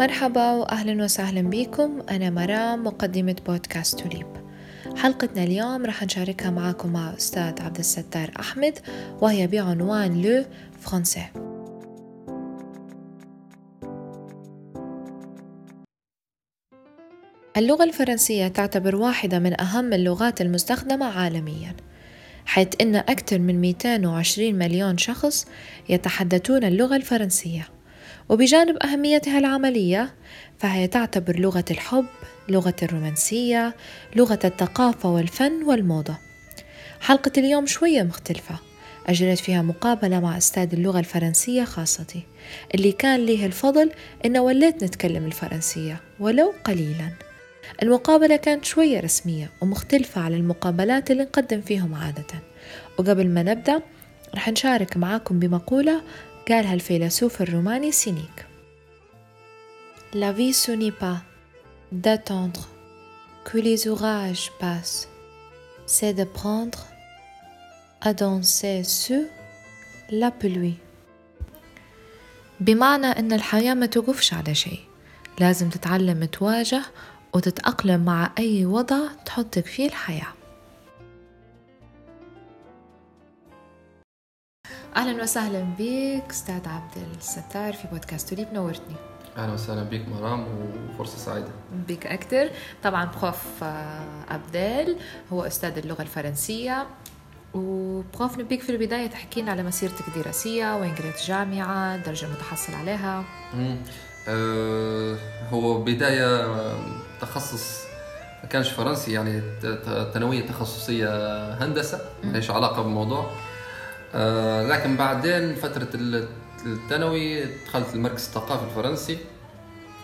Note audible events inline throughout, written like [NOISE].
مرحبا وأهلا وسهلا بكم. أنا مرام مقدمة بودكاست توليب. حلقتنا اليوم رح نشاركها معاكم مع أستاذ عبد الستار أحمد وهي بعنوان le français اللغة الفرنسية تعتبر واحدة من أهم اللغات المستخدمة عالمياً حيث أن أكثر من 220 مليون شخص يتحدثون اللغة الفرنسية. وبجانب أهميتها العملية فهي تعتبر لغة الحب لغة الرومانسية لغة الثقافة والفن والموضة. حلقة اليوم شوية مختلفة أجريت فيها مقابلة مع أستاذ اللغة الفرنسية خاصتي اللي كان ليه الفضل إن وليت نتكلم الفرنسية ولو قليلاً. المقابلة كانت شوية رسمية ومختلفة على المقابلات اللي نقدم فيهم عادة. وقبل ما نبدأ رح نشارك معاكم بمقولة قالها الفيلسوف الروماني سينيك. La vie ce n'est pas d'attendre que les orages passent, c'est de à danser sous la pluie. بمعنى أن الحياة ما توقفش على شيء. لازم تتعلم تواجه وتتأقلم مع أي وضع تحطك فيه الحياة. أهلا وسهلا بك أستاذ عبد الستار في بودكاست توليب نورتني. أهلا وسهلا بك مرام وفرصة سعيدة. بك أكثر طبعا prof عبدال هو أستاذ اللغة الفرنسية. و prof نبيك في البداية تحكينا على مسيرتك الدراسية وين قريت جامعة الدرجة المتحصل عليها. أه هو بداية تخصص ما كانش فرنسي يعني ثانويه تخصصية هندسة ما علاقة بالموضوع. أه لكن بعدين فترة ال- الثانوي دخلت المركز الثقافي الفرنسي.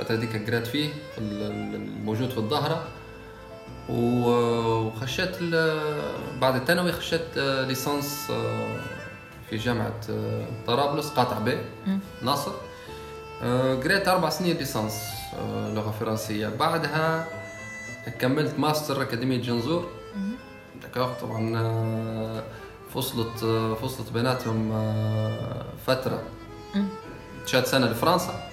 الفترة دي كان قريت فيه في ال- ال- الموجود في الظاهرة. و- وخشيت بعد الثانوي خشيت آه، ليسانس آه، في جامعة آه، طرابلس قاطع بي. ناصر. آه، قريت أربع سنين licence آه، لغة فرنسية. بعدها كملت ماستر أكاديمية جنزور. طبعا آه، فصلت آه، فصلت بيناتهم آه، فترة. مم. مشيت سنة لفرنسا.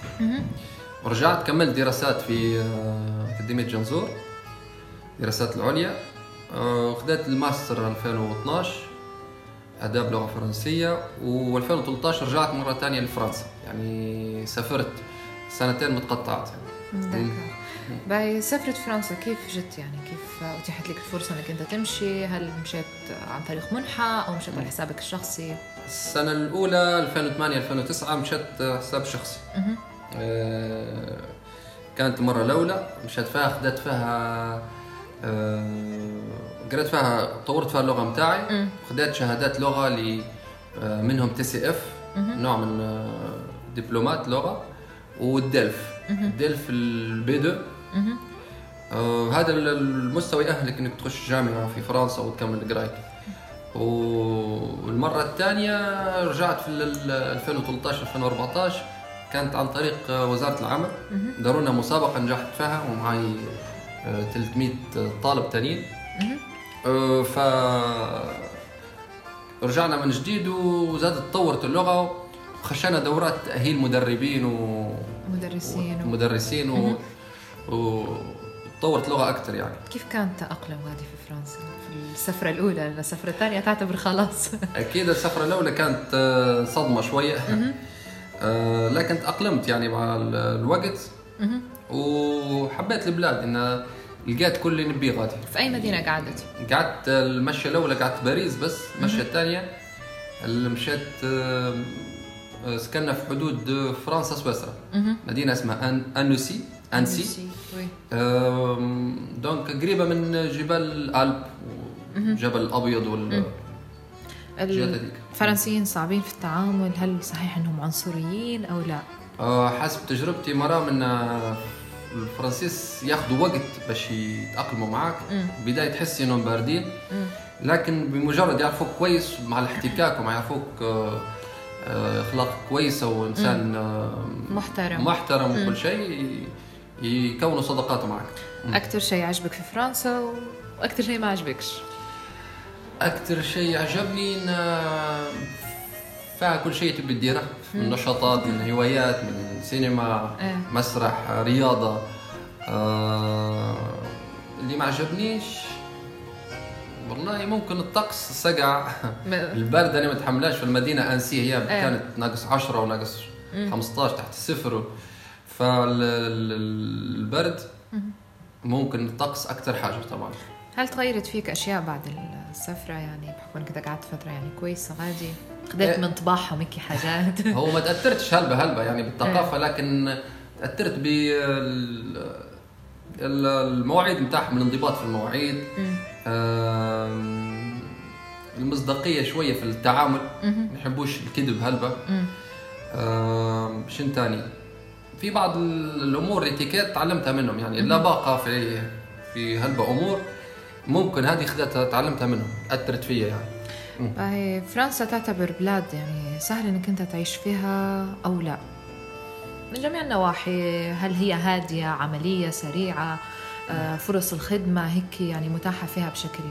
ورجعت كملت دراسات في آه، أكاديمية جنزور دراسات العليا. آه، خدت الماستر 2012 آداب لغة فرنسية و2013 رجعت مرة ثانية لفرنسا. يعني سافرت سنتين متقطعات. d'accord باهي سافرت فرنسا. كيف جت يعني؟ كيف أتيحت لك الفرصة أنك أنت تمشي؟ هل مشيت عن طريق منحة أو مشيت على حسابك الشخصي؟ السنة الأولى 2008 2009 مشيت حساب شخصي. آه، كانت مرة الأولى مشيت فيها خدت فيها آه، قريت فيها طورت فيها اللغة متاعي. خدت شهادات لغة ل آه، منهم TCF نوع من diplômeات لغة. وال DELF ال DELF ال B2 مهم. آه، هذا المستوى يأهلك إنك تخش جامعة في فرنسا وتكمل قرايتك والمرة الثانية رجعت في ال 2013 2014 كانت عن طريق آه، وزارة العمل. دارونا مسابقة نجحت فيها ومعي آه، 300 طالب تانيين. آه، ف رجعنا من جديد وزادت تطورت اللغة وخشينا دورات تأهيل مدربين و مدرسين و... ومدرسين و... وتطورت لغة أكثر يعني. كيف كان التأقلم هذه في فرنسا؟ في السفرة الأولى لأن السفرة الثانية تعتبر خلاص. [LAUGHS] أكيد السفرة الأولى كانت آه، صدمة شوية. آه، لكن تأقلمت يعني مع ال- الوقت. وحبيت البلاد إن لقيت كل اللي نبيه غادي. في أي مدينة قعدت؟ قعدت المشية الأولى قعدت باريس بس المشية الثانية اللي مشيت آه، آه، سكننا في حدود فرنسا سويسرا. مهم. مدينة اسمها أن... أنسي دونك قريبة من جبال الألب وجبل الأبيض وال. الفرنسيين صعبين في التعامل هل صحيح أنهم عنصريين أو لا؟ آه، حسب تجربتي مرام ان آه، الفرنسيس ياخذوا وقت باش يتأقلموا معك مم. بداية تحس إنهم باردين. لكن بمجرد يعرفوك كويس مع الاحتكاك ومع يعرفوك آه، اخلاق كويسة وإنسان محترم محترم. وكل شيء يكونوا صداقات معك. أكثر شيء عجبك في فرنسا و... وأكثر شيء ما عجبكش أكثر شيء عجبني إن فيها كل شيء تبي تديره من نشاطات من هوايات من سينما إيه. مسرح رياضة. آه اللي ما عجبنيش والله ممكن الطقس سقع. [LAUGHS] البرد أنا ما اتحملهاش في المدينة أنسي هي إيه. كانت ناقص 10 وناقص 15 تحت الصفر فالبرد ممكن الطقس أكثر حاجة طبعا. هل تغيرت فيك أشياء بعد السفرة؟ يعني بحكم إنك قعدت فترة يعني كويسة عادي. خديت إيه. من طباعهم هيك حاجات. [LAUGHS] هو ما تأثرتش هلبة هلبة يعني بالثقافة لكن تأثرت بال المواعيد نتاعهم الانضباط في المواعيد. آم، المصداقية شوية في التعامل. ما نحبوش الكذب هلبة شن تاني؟ في بعض ال- الأمور الاتيكيت تعلمتها منهم يعني اللباقه في في هلبة أمور ممكن هذه خذتها تعلمتها منهم أثرت فيا يعني. فرنسا تعتبر بلاد يعني سهل إنك أنت تعيش فيها أو لا. من جميع النواحي هل هي هادية عملية سريعة آه، فرص الخدمة هيك يعني متاحة فيها بشكل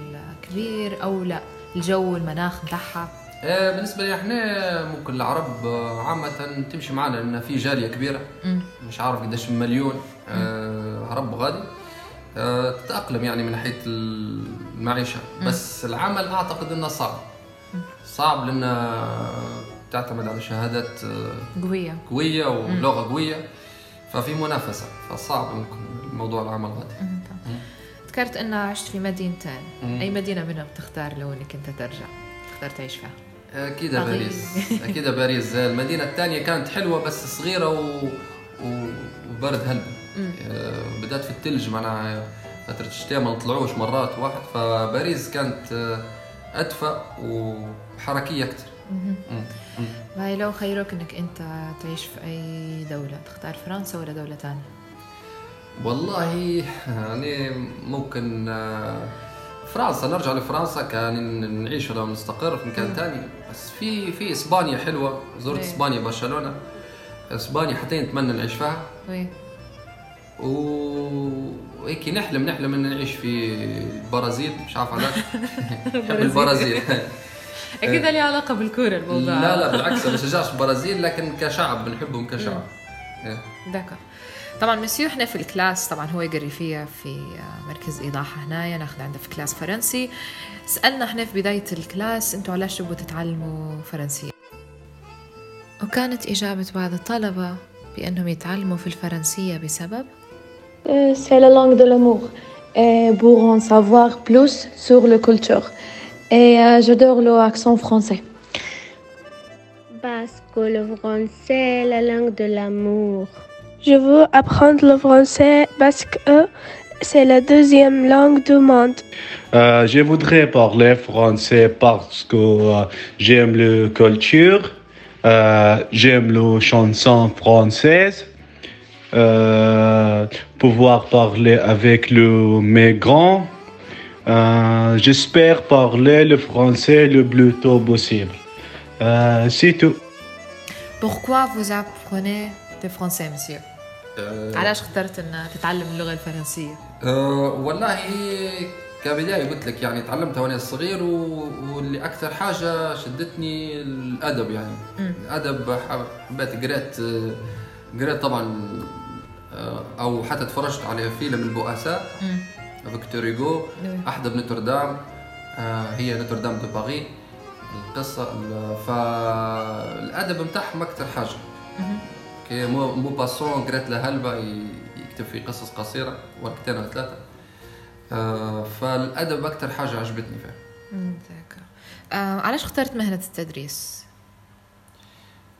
كبير أو لا؟ الجو المناخ متاعها آه، بالنسبة لي إحنا ممكن العرب آه، عامة تمشي معنا لأن في جالية كبيرة. مم. مش عارف قديش مليون آه، عرب غادي. تتأقلم يعني من ناحية المعيشة. بس العمل أعتقد أنه صعب. صعب لأنه تعتمد على شهادات قوية. قوية ولغة قوية. ففي منافسة. فصعب ممكن الموضوع العمل غادي. ذكرت ان عشت في مدينتين. أي مدينة منهم بتختار لو إنك أنت ترجع تختار تعيش فيها؟ أكيد صغير. باريس. أكيد باريس. المدينة الثانية كانت حلوة بس صغيرة و... و... وبرد هلبة. آه، بدأت في الثلج معناها فترة الشتاء ما نطلعوش مرات واحد. فباريس كانت آه، ادفى وحركية أكثر. هاي لو خيروك إنك أنت تعيش في أي دولة تختار فرنسا ولا دولة ثانية والله يعني ممكن آه، فرنسا. نرجع لفرنسا. كان نعيش ولا نستقر في مكان ثاني بس في في إسبانيا حلوة زرت إيه. إسبانيا برشلونة. إسبانيا حتى نتمنى نعيش فيها. وي وهيك نحلم نحلم إن نعيش في البرازيل مش عارف علاش [LAUGHS] نحب البرازيل. [LAUGHS] أكيد لي علاقة بالكورة الموضوع. لا لا بالعكس ما بشجعش البرازيل لكن كشعب بنحبهم كشعب. إيه. طبعا مسيو إحنا في ال classe طبعا هو يقري فيها في مركز إيضاحة هنايا ناخذ عنده في classe فرنسي سألنا إحنا في بداية الكلاس إنتوا علاش تبغوا تتعلموا فرنسية وكانت إجابة بعض الطلبة بأنهم يتعلموا في الفرنسية بسبب langue de l'amour et pour en savoir plus sur la culture. Et euh, j'adore l'accent français. Parce que le français est la langue de l'amour. Je veux apprendre le français parce que c'est la deuxième langue du monde. Euh, je voudrais parler français parce que euh, j'aime la culture, euh, j'aime les chansons françaises, euh, pouvoir parler avec le, mes grands. Euh, J'espère parler le français le plus tôt possible. Euh, C'est tout. Pourquoi vous apprenez le français monsieur? آه، علاش اخترت إن تتعلم اللغة الفرنسية آه، والله كبداية قلت لك يعني تعلمتها وأنا صغير و... واللي أكثر حاجة شدتني الأدب يعني مم. الأدب حبيت قريت آه، قريت طبعا آه، أو حتى تفرجت على فيلم البؤساء. فيكتور هيجو نعم. احدى بنوتردام آه، هي نوتردام دو باري القصة ال- فالأدب نتاعهم أكثر حاجة. كي مو موباسون قريت له هلبة ي- يكتب في قصص قصيرة ورقتين أو ثلاثة آه، فالأدب أكثر حاجة عجبتني فيه ذاك. آه، علاش اخترت مهنة التدريس؟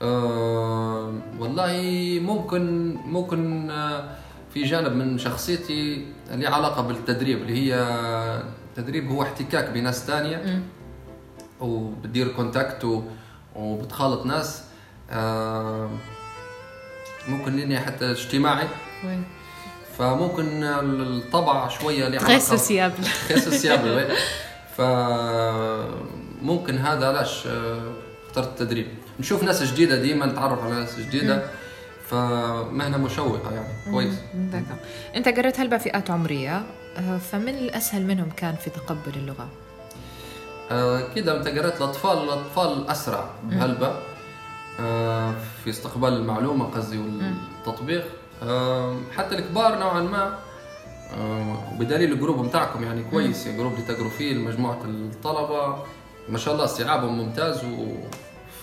آه، والله ممكن ممكن آه، في جانب من شخصيتي اللي علاقة بالتدريب اللي هي التدريب هو احتكاك بناس ثانية. وبتدير contact وبتخالط ناس. آه، ممكن لاني حتى اجتماعي oui. فممكن الطبع شوية له تخصص يابل تخصص يابل [LAUGHS] فممكن هذا علاش؟ آه، اخترت التدريب. نشوف ناس جديدة ديما نتعرف على ناس جديدة. فمهنة مشوقة يعني كويس. أنت قريت هلبة فئات عمرية؟ آه، فمن الأسهل منهم كان في تقبل اللغة. آه، كده أنت قريت الأطفال الأطفال أسرع آه، في استقبال المعلومة قصدي والتطبيق. آه، حتى الكبار نوعا ما آه، وبدليل ال group بتاعكم يعني كويس. ال group اللي تقروا فيه مجموعه الطلبة. ما شاء الله استيعابهم ممتاز و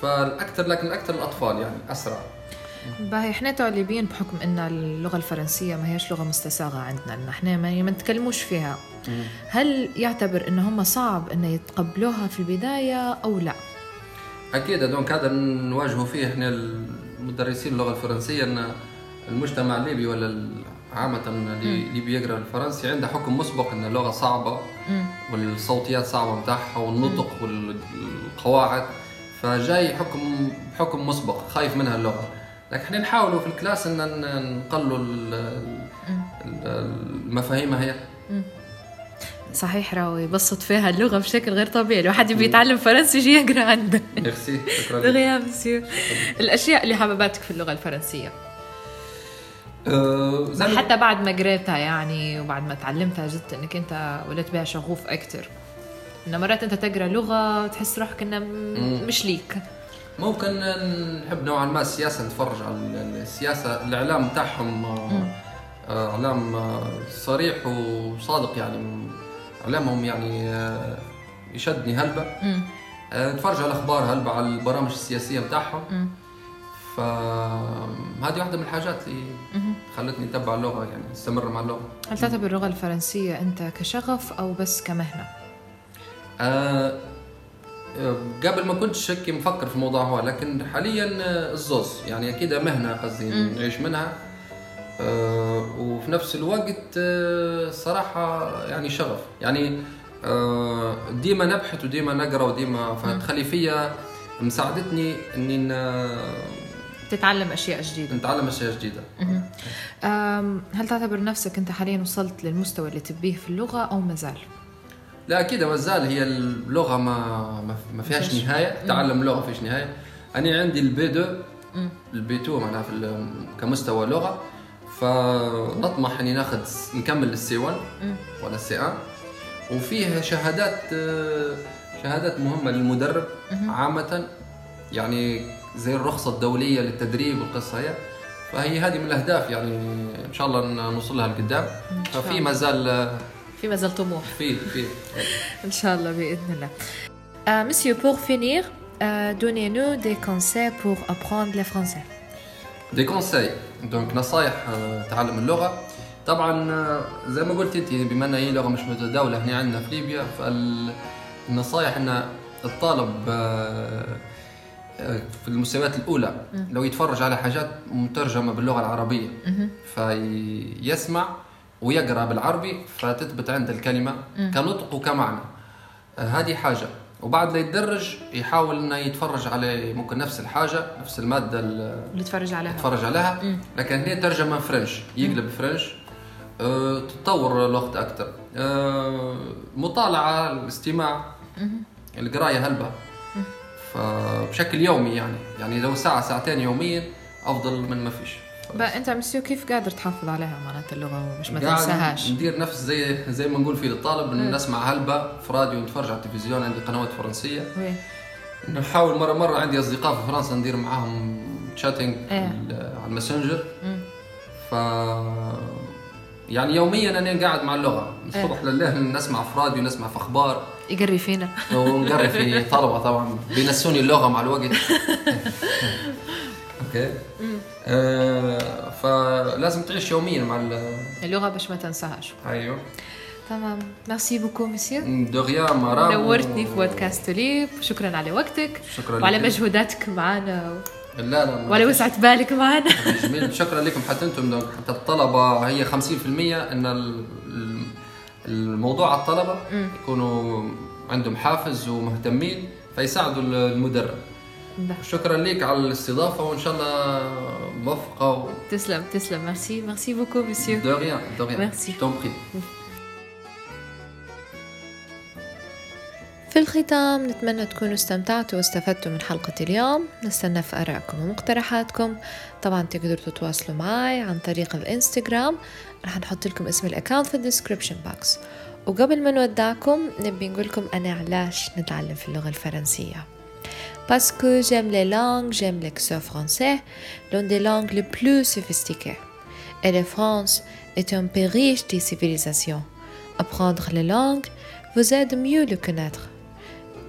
فالأكثر لكن الاكثر الأطفال يعني أسرع. باهي إحنا تعليبين بحكم إن اللغة الفرنسية ما هيش لغة مستساغة عندنا. إن إحنا ما ما نتكلموش فيها. هل يعتبر إن هم صعب إن يتقبلوها في البداية أو لا؟ أكيد دونك هذا نواجهوا فيه إحنا المدرسين اللغة الفرنسية إن المجتمع الليبي ولا عامة اللي بيقرأ الفرنسي عنده حكم مسبق إن اللغة صعبة والصوتيات صعبة متاعها والنطق والقواعد فجاي حكم حكم مسبق خايف منها اللغة. لكن إحنا نحاولوا في ال class إن نقلوا ال- ال- المفاهيم هي. صحيح راهو يبسط فيها اللغة بشكل غير طبيعي الواحد يبي يتعلم فرنسي يجي يقرأ عنده. ميرسي شكرا. [LAUGHS] مسيو الأشياء اللي حببتك في اللغة الفرنسية؟ ما- حتى بعد ما قريتها يعني وبعد ما تعلمتها وجدت إنك أنت وليت بها شغوف أكثر ان مرات أنت تقرأ لغة تحس روحك انها م- مش ليك. ممكن نحب نوعا ما السياسة نتفرج على ال- السياسة الإعلام بتاعهم آه، إعلام صريح وصادق يعني. اعلامهم يعني آه، يشدني هلبة آه، نتفرج على الاخبار هلبة على البرامج السياسية بتاعهم. فهذه واحدة من الحاجات اللي خلتني أتبع اللغة يعني أستمر مع اللغة. هل تعتبر اللغة الفرنسية أنت كشغف أو بس كمهنة؟ آه، آه، قبل ما كنتش هيك مفكر في الموضوع هو لكن حاليا الزوز يعني أكيد مهنة قصدي نعيش منها. وفي نفس الوقت آه، صراحة يعني شغف. يعني آه، ديما نبحث وديما نقرأ وديما فتخلي فيا مساعدتني إني تتعلم أشياء جديدة. نتعلم أشياء جديدة. هل تعتبر نفسك أنت حاليا وصلت للمستوى اللي تبيه في اللغة أو مازال لا أكيد ما زال. هي اللغة ما ما- فيهاش. نهاية. تعلم اللغة فيش نهاية. أنا عندي ال B 2 ال B 2 معناها كمستوى لغة. فنطمح إني ناخذ نكمل السي 1 ولا السي 1 وفيه شهادات شهادات مهمة للمدرب عامة يعني زي الرخصة الدولية للتدريب والقصة هي. فهي هذه من الأهداف يعني إن شاء الله نوصل لها لقدام ففي ما زال في مازال طموح. في في. [LAUGHS] إن شاء الله بإذن الله. Euh, monsieur, pour finir, euh, donnez-nous des conseils pour apprendre le français. des conseils donc نصايح تعلم اللغة. طبعا آه، زي ما قلت أنت بما انها هي لغة مش متداوله هنا عندنا في ليبيا فالنصايح إن الطالب آه، آه، في المستويات الأولى لو يتفرج على حاجات مترجمة باللغة العربية فيسمع ويقرأ بالعربي فتثبت عنده الكلمة كنطق وكمعنى. هذه حاجة. وبعد لا يتدرج يحاول إنه يتفرج على ممكن نفس الحاجة نفس المادة ال- اللي تفرج عليها. يتفرج عليها. لكن هي ترجمة فرنش يقلب فرنش. أه تتطور الوقت أكثر أه مطالعة الاستماع. القراية هلبة. فبشكل يومي يعني. يعني لو ساعة ساعتين يوميا أفضل من ما فيش. بقى انت مسيو كيف قادر تحافظ عليها؟ معناتها اللغة ومش ما تنساهاش. ندير نفس زي زي ما نقول في للطالب انه نسمع هلبة في راديو نتفرج على التلفزيون عندي قنوات فرنسية. oui. نحاول مره مرة عندي أصدقاء في فرنسا ندير معاهم chatting إيه. على الماسنجر ف يعني يوميا أنا قاعد مع اللغة. من الصبح لليل نسمع في راديو نسمع في أخبار. يقري فينا. ونقري في طلبة طبعا. بينسوني اللغة مع الوقت. [LAUGHS] okay. آه فلازم تعيش يوميا مع ال- اللغة باش ما تنساهاش. أيوه. تمام. merci beaucoup monsieur de rien مرام نورتني في بودكاست توليب شكرا على وقتك. شكرا وعلى لك. مجهوداتك معنا. لا لا ما وعلى. وسعة بالك معنا. [LAUGHS] جميل. شكرا لكم. حتى أنتم حتى الطلبة هي 50% إن ال- ال- الموضوع على الطلبة يكونوا عندهم حافز ومهتمين فيساعدوا المدرب. شكرا لك على الاستضافة وإن شاء الله موفقة و... تسلم تسلم. merci merci beaucoup monsieur de rien de rien بري في الختام نتمنى تكونوا استمتعتوا واستفدتوا من حلقة اليوم. نستنى في آرائكم ومقترحاتكم. طبعا تقدروا تتواصلوا معي عن طريق الإنستغرام. رح نحط لكم اسم الأكاونت في الديسكريبشن بوكس وقبل ما نودعكم نبي نقول لكم أنا علاش نتعلم في اللغة الفرنسية. Parce que j'aime les langues, j'aime l'excès français, l'une des langues les plus sophistiquées. Et la France est un pays riche des civilisations. Apprendre les langues vous aide mieux le connaître.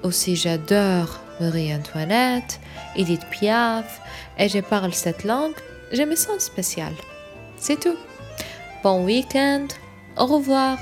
Aussi j'adore Marie-Antoinette, Edith Piaf, et je parle cette langue, je me sens spécial. C'est tout. Bon week-end, au revoir.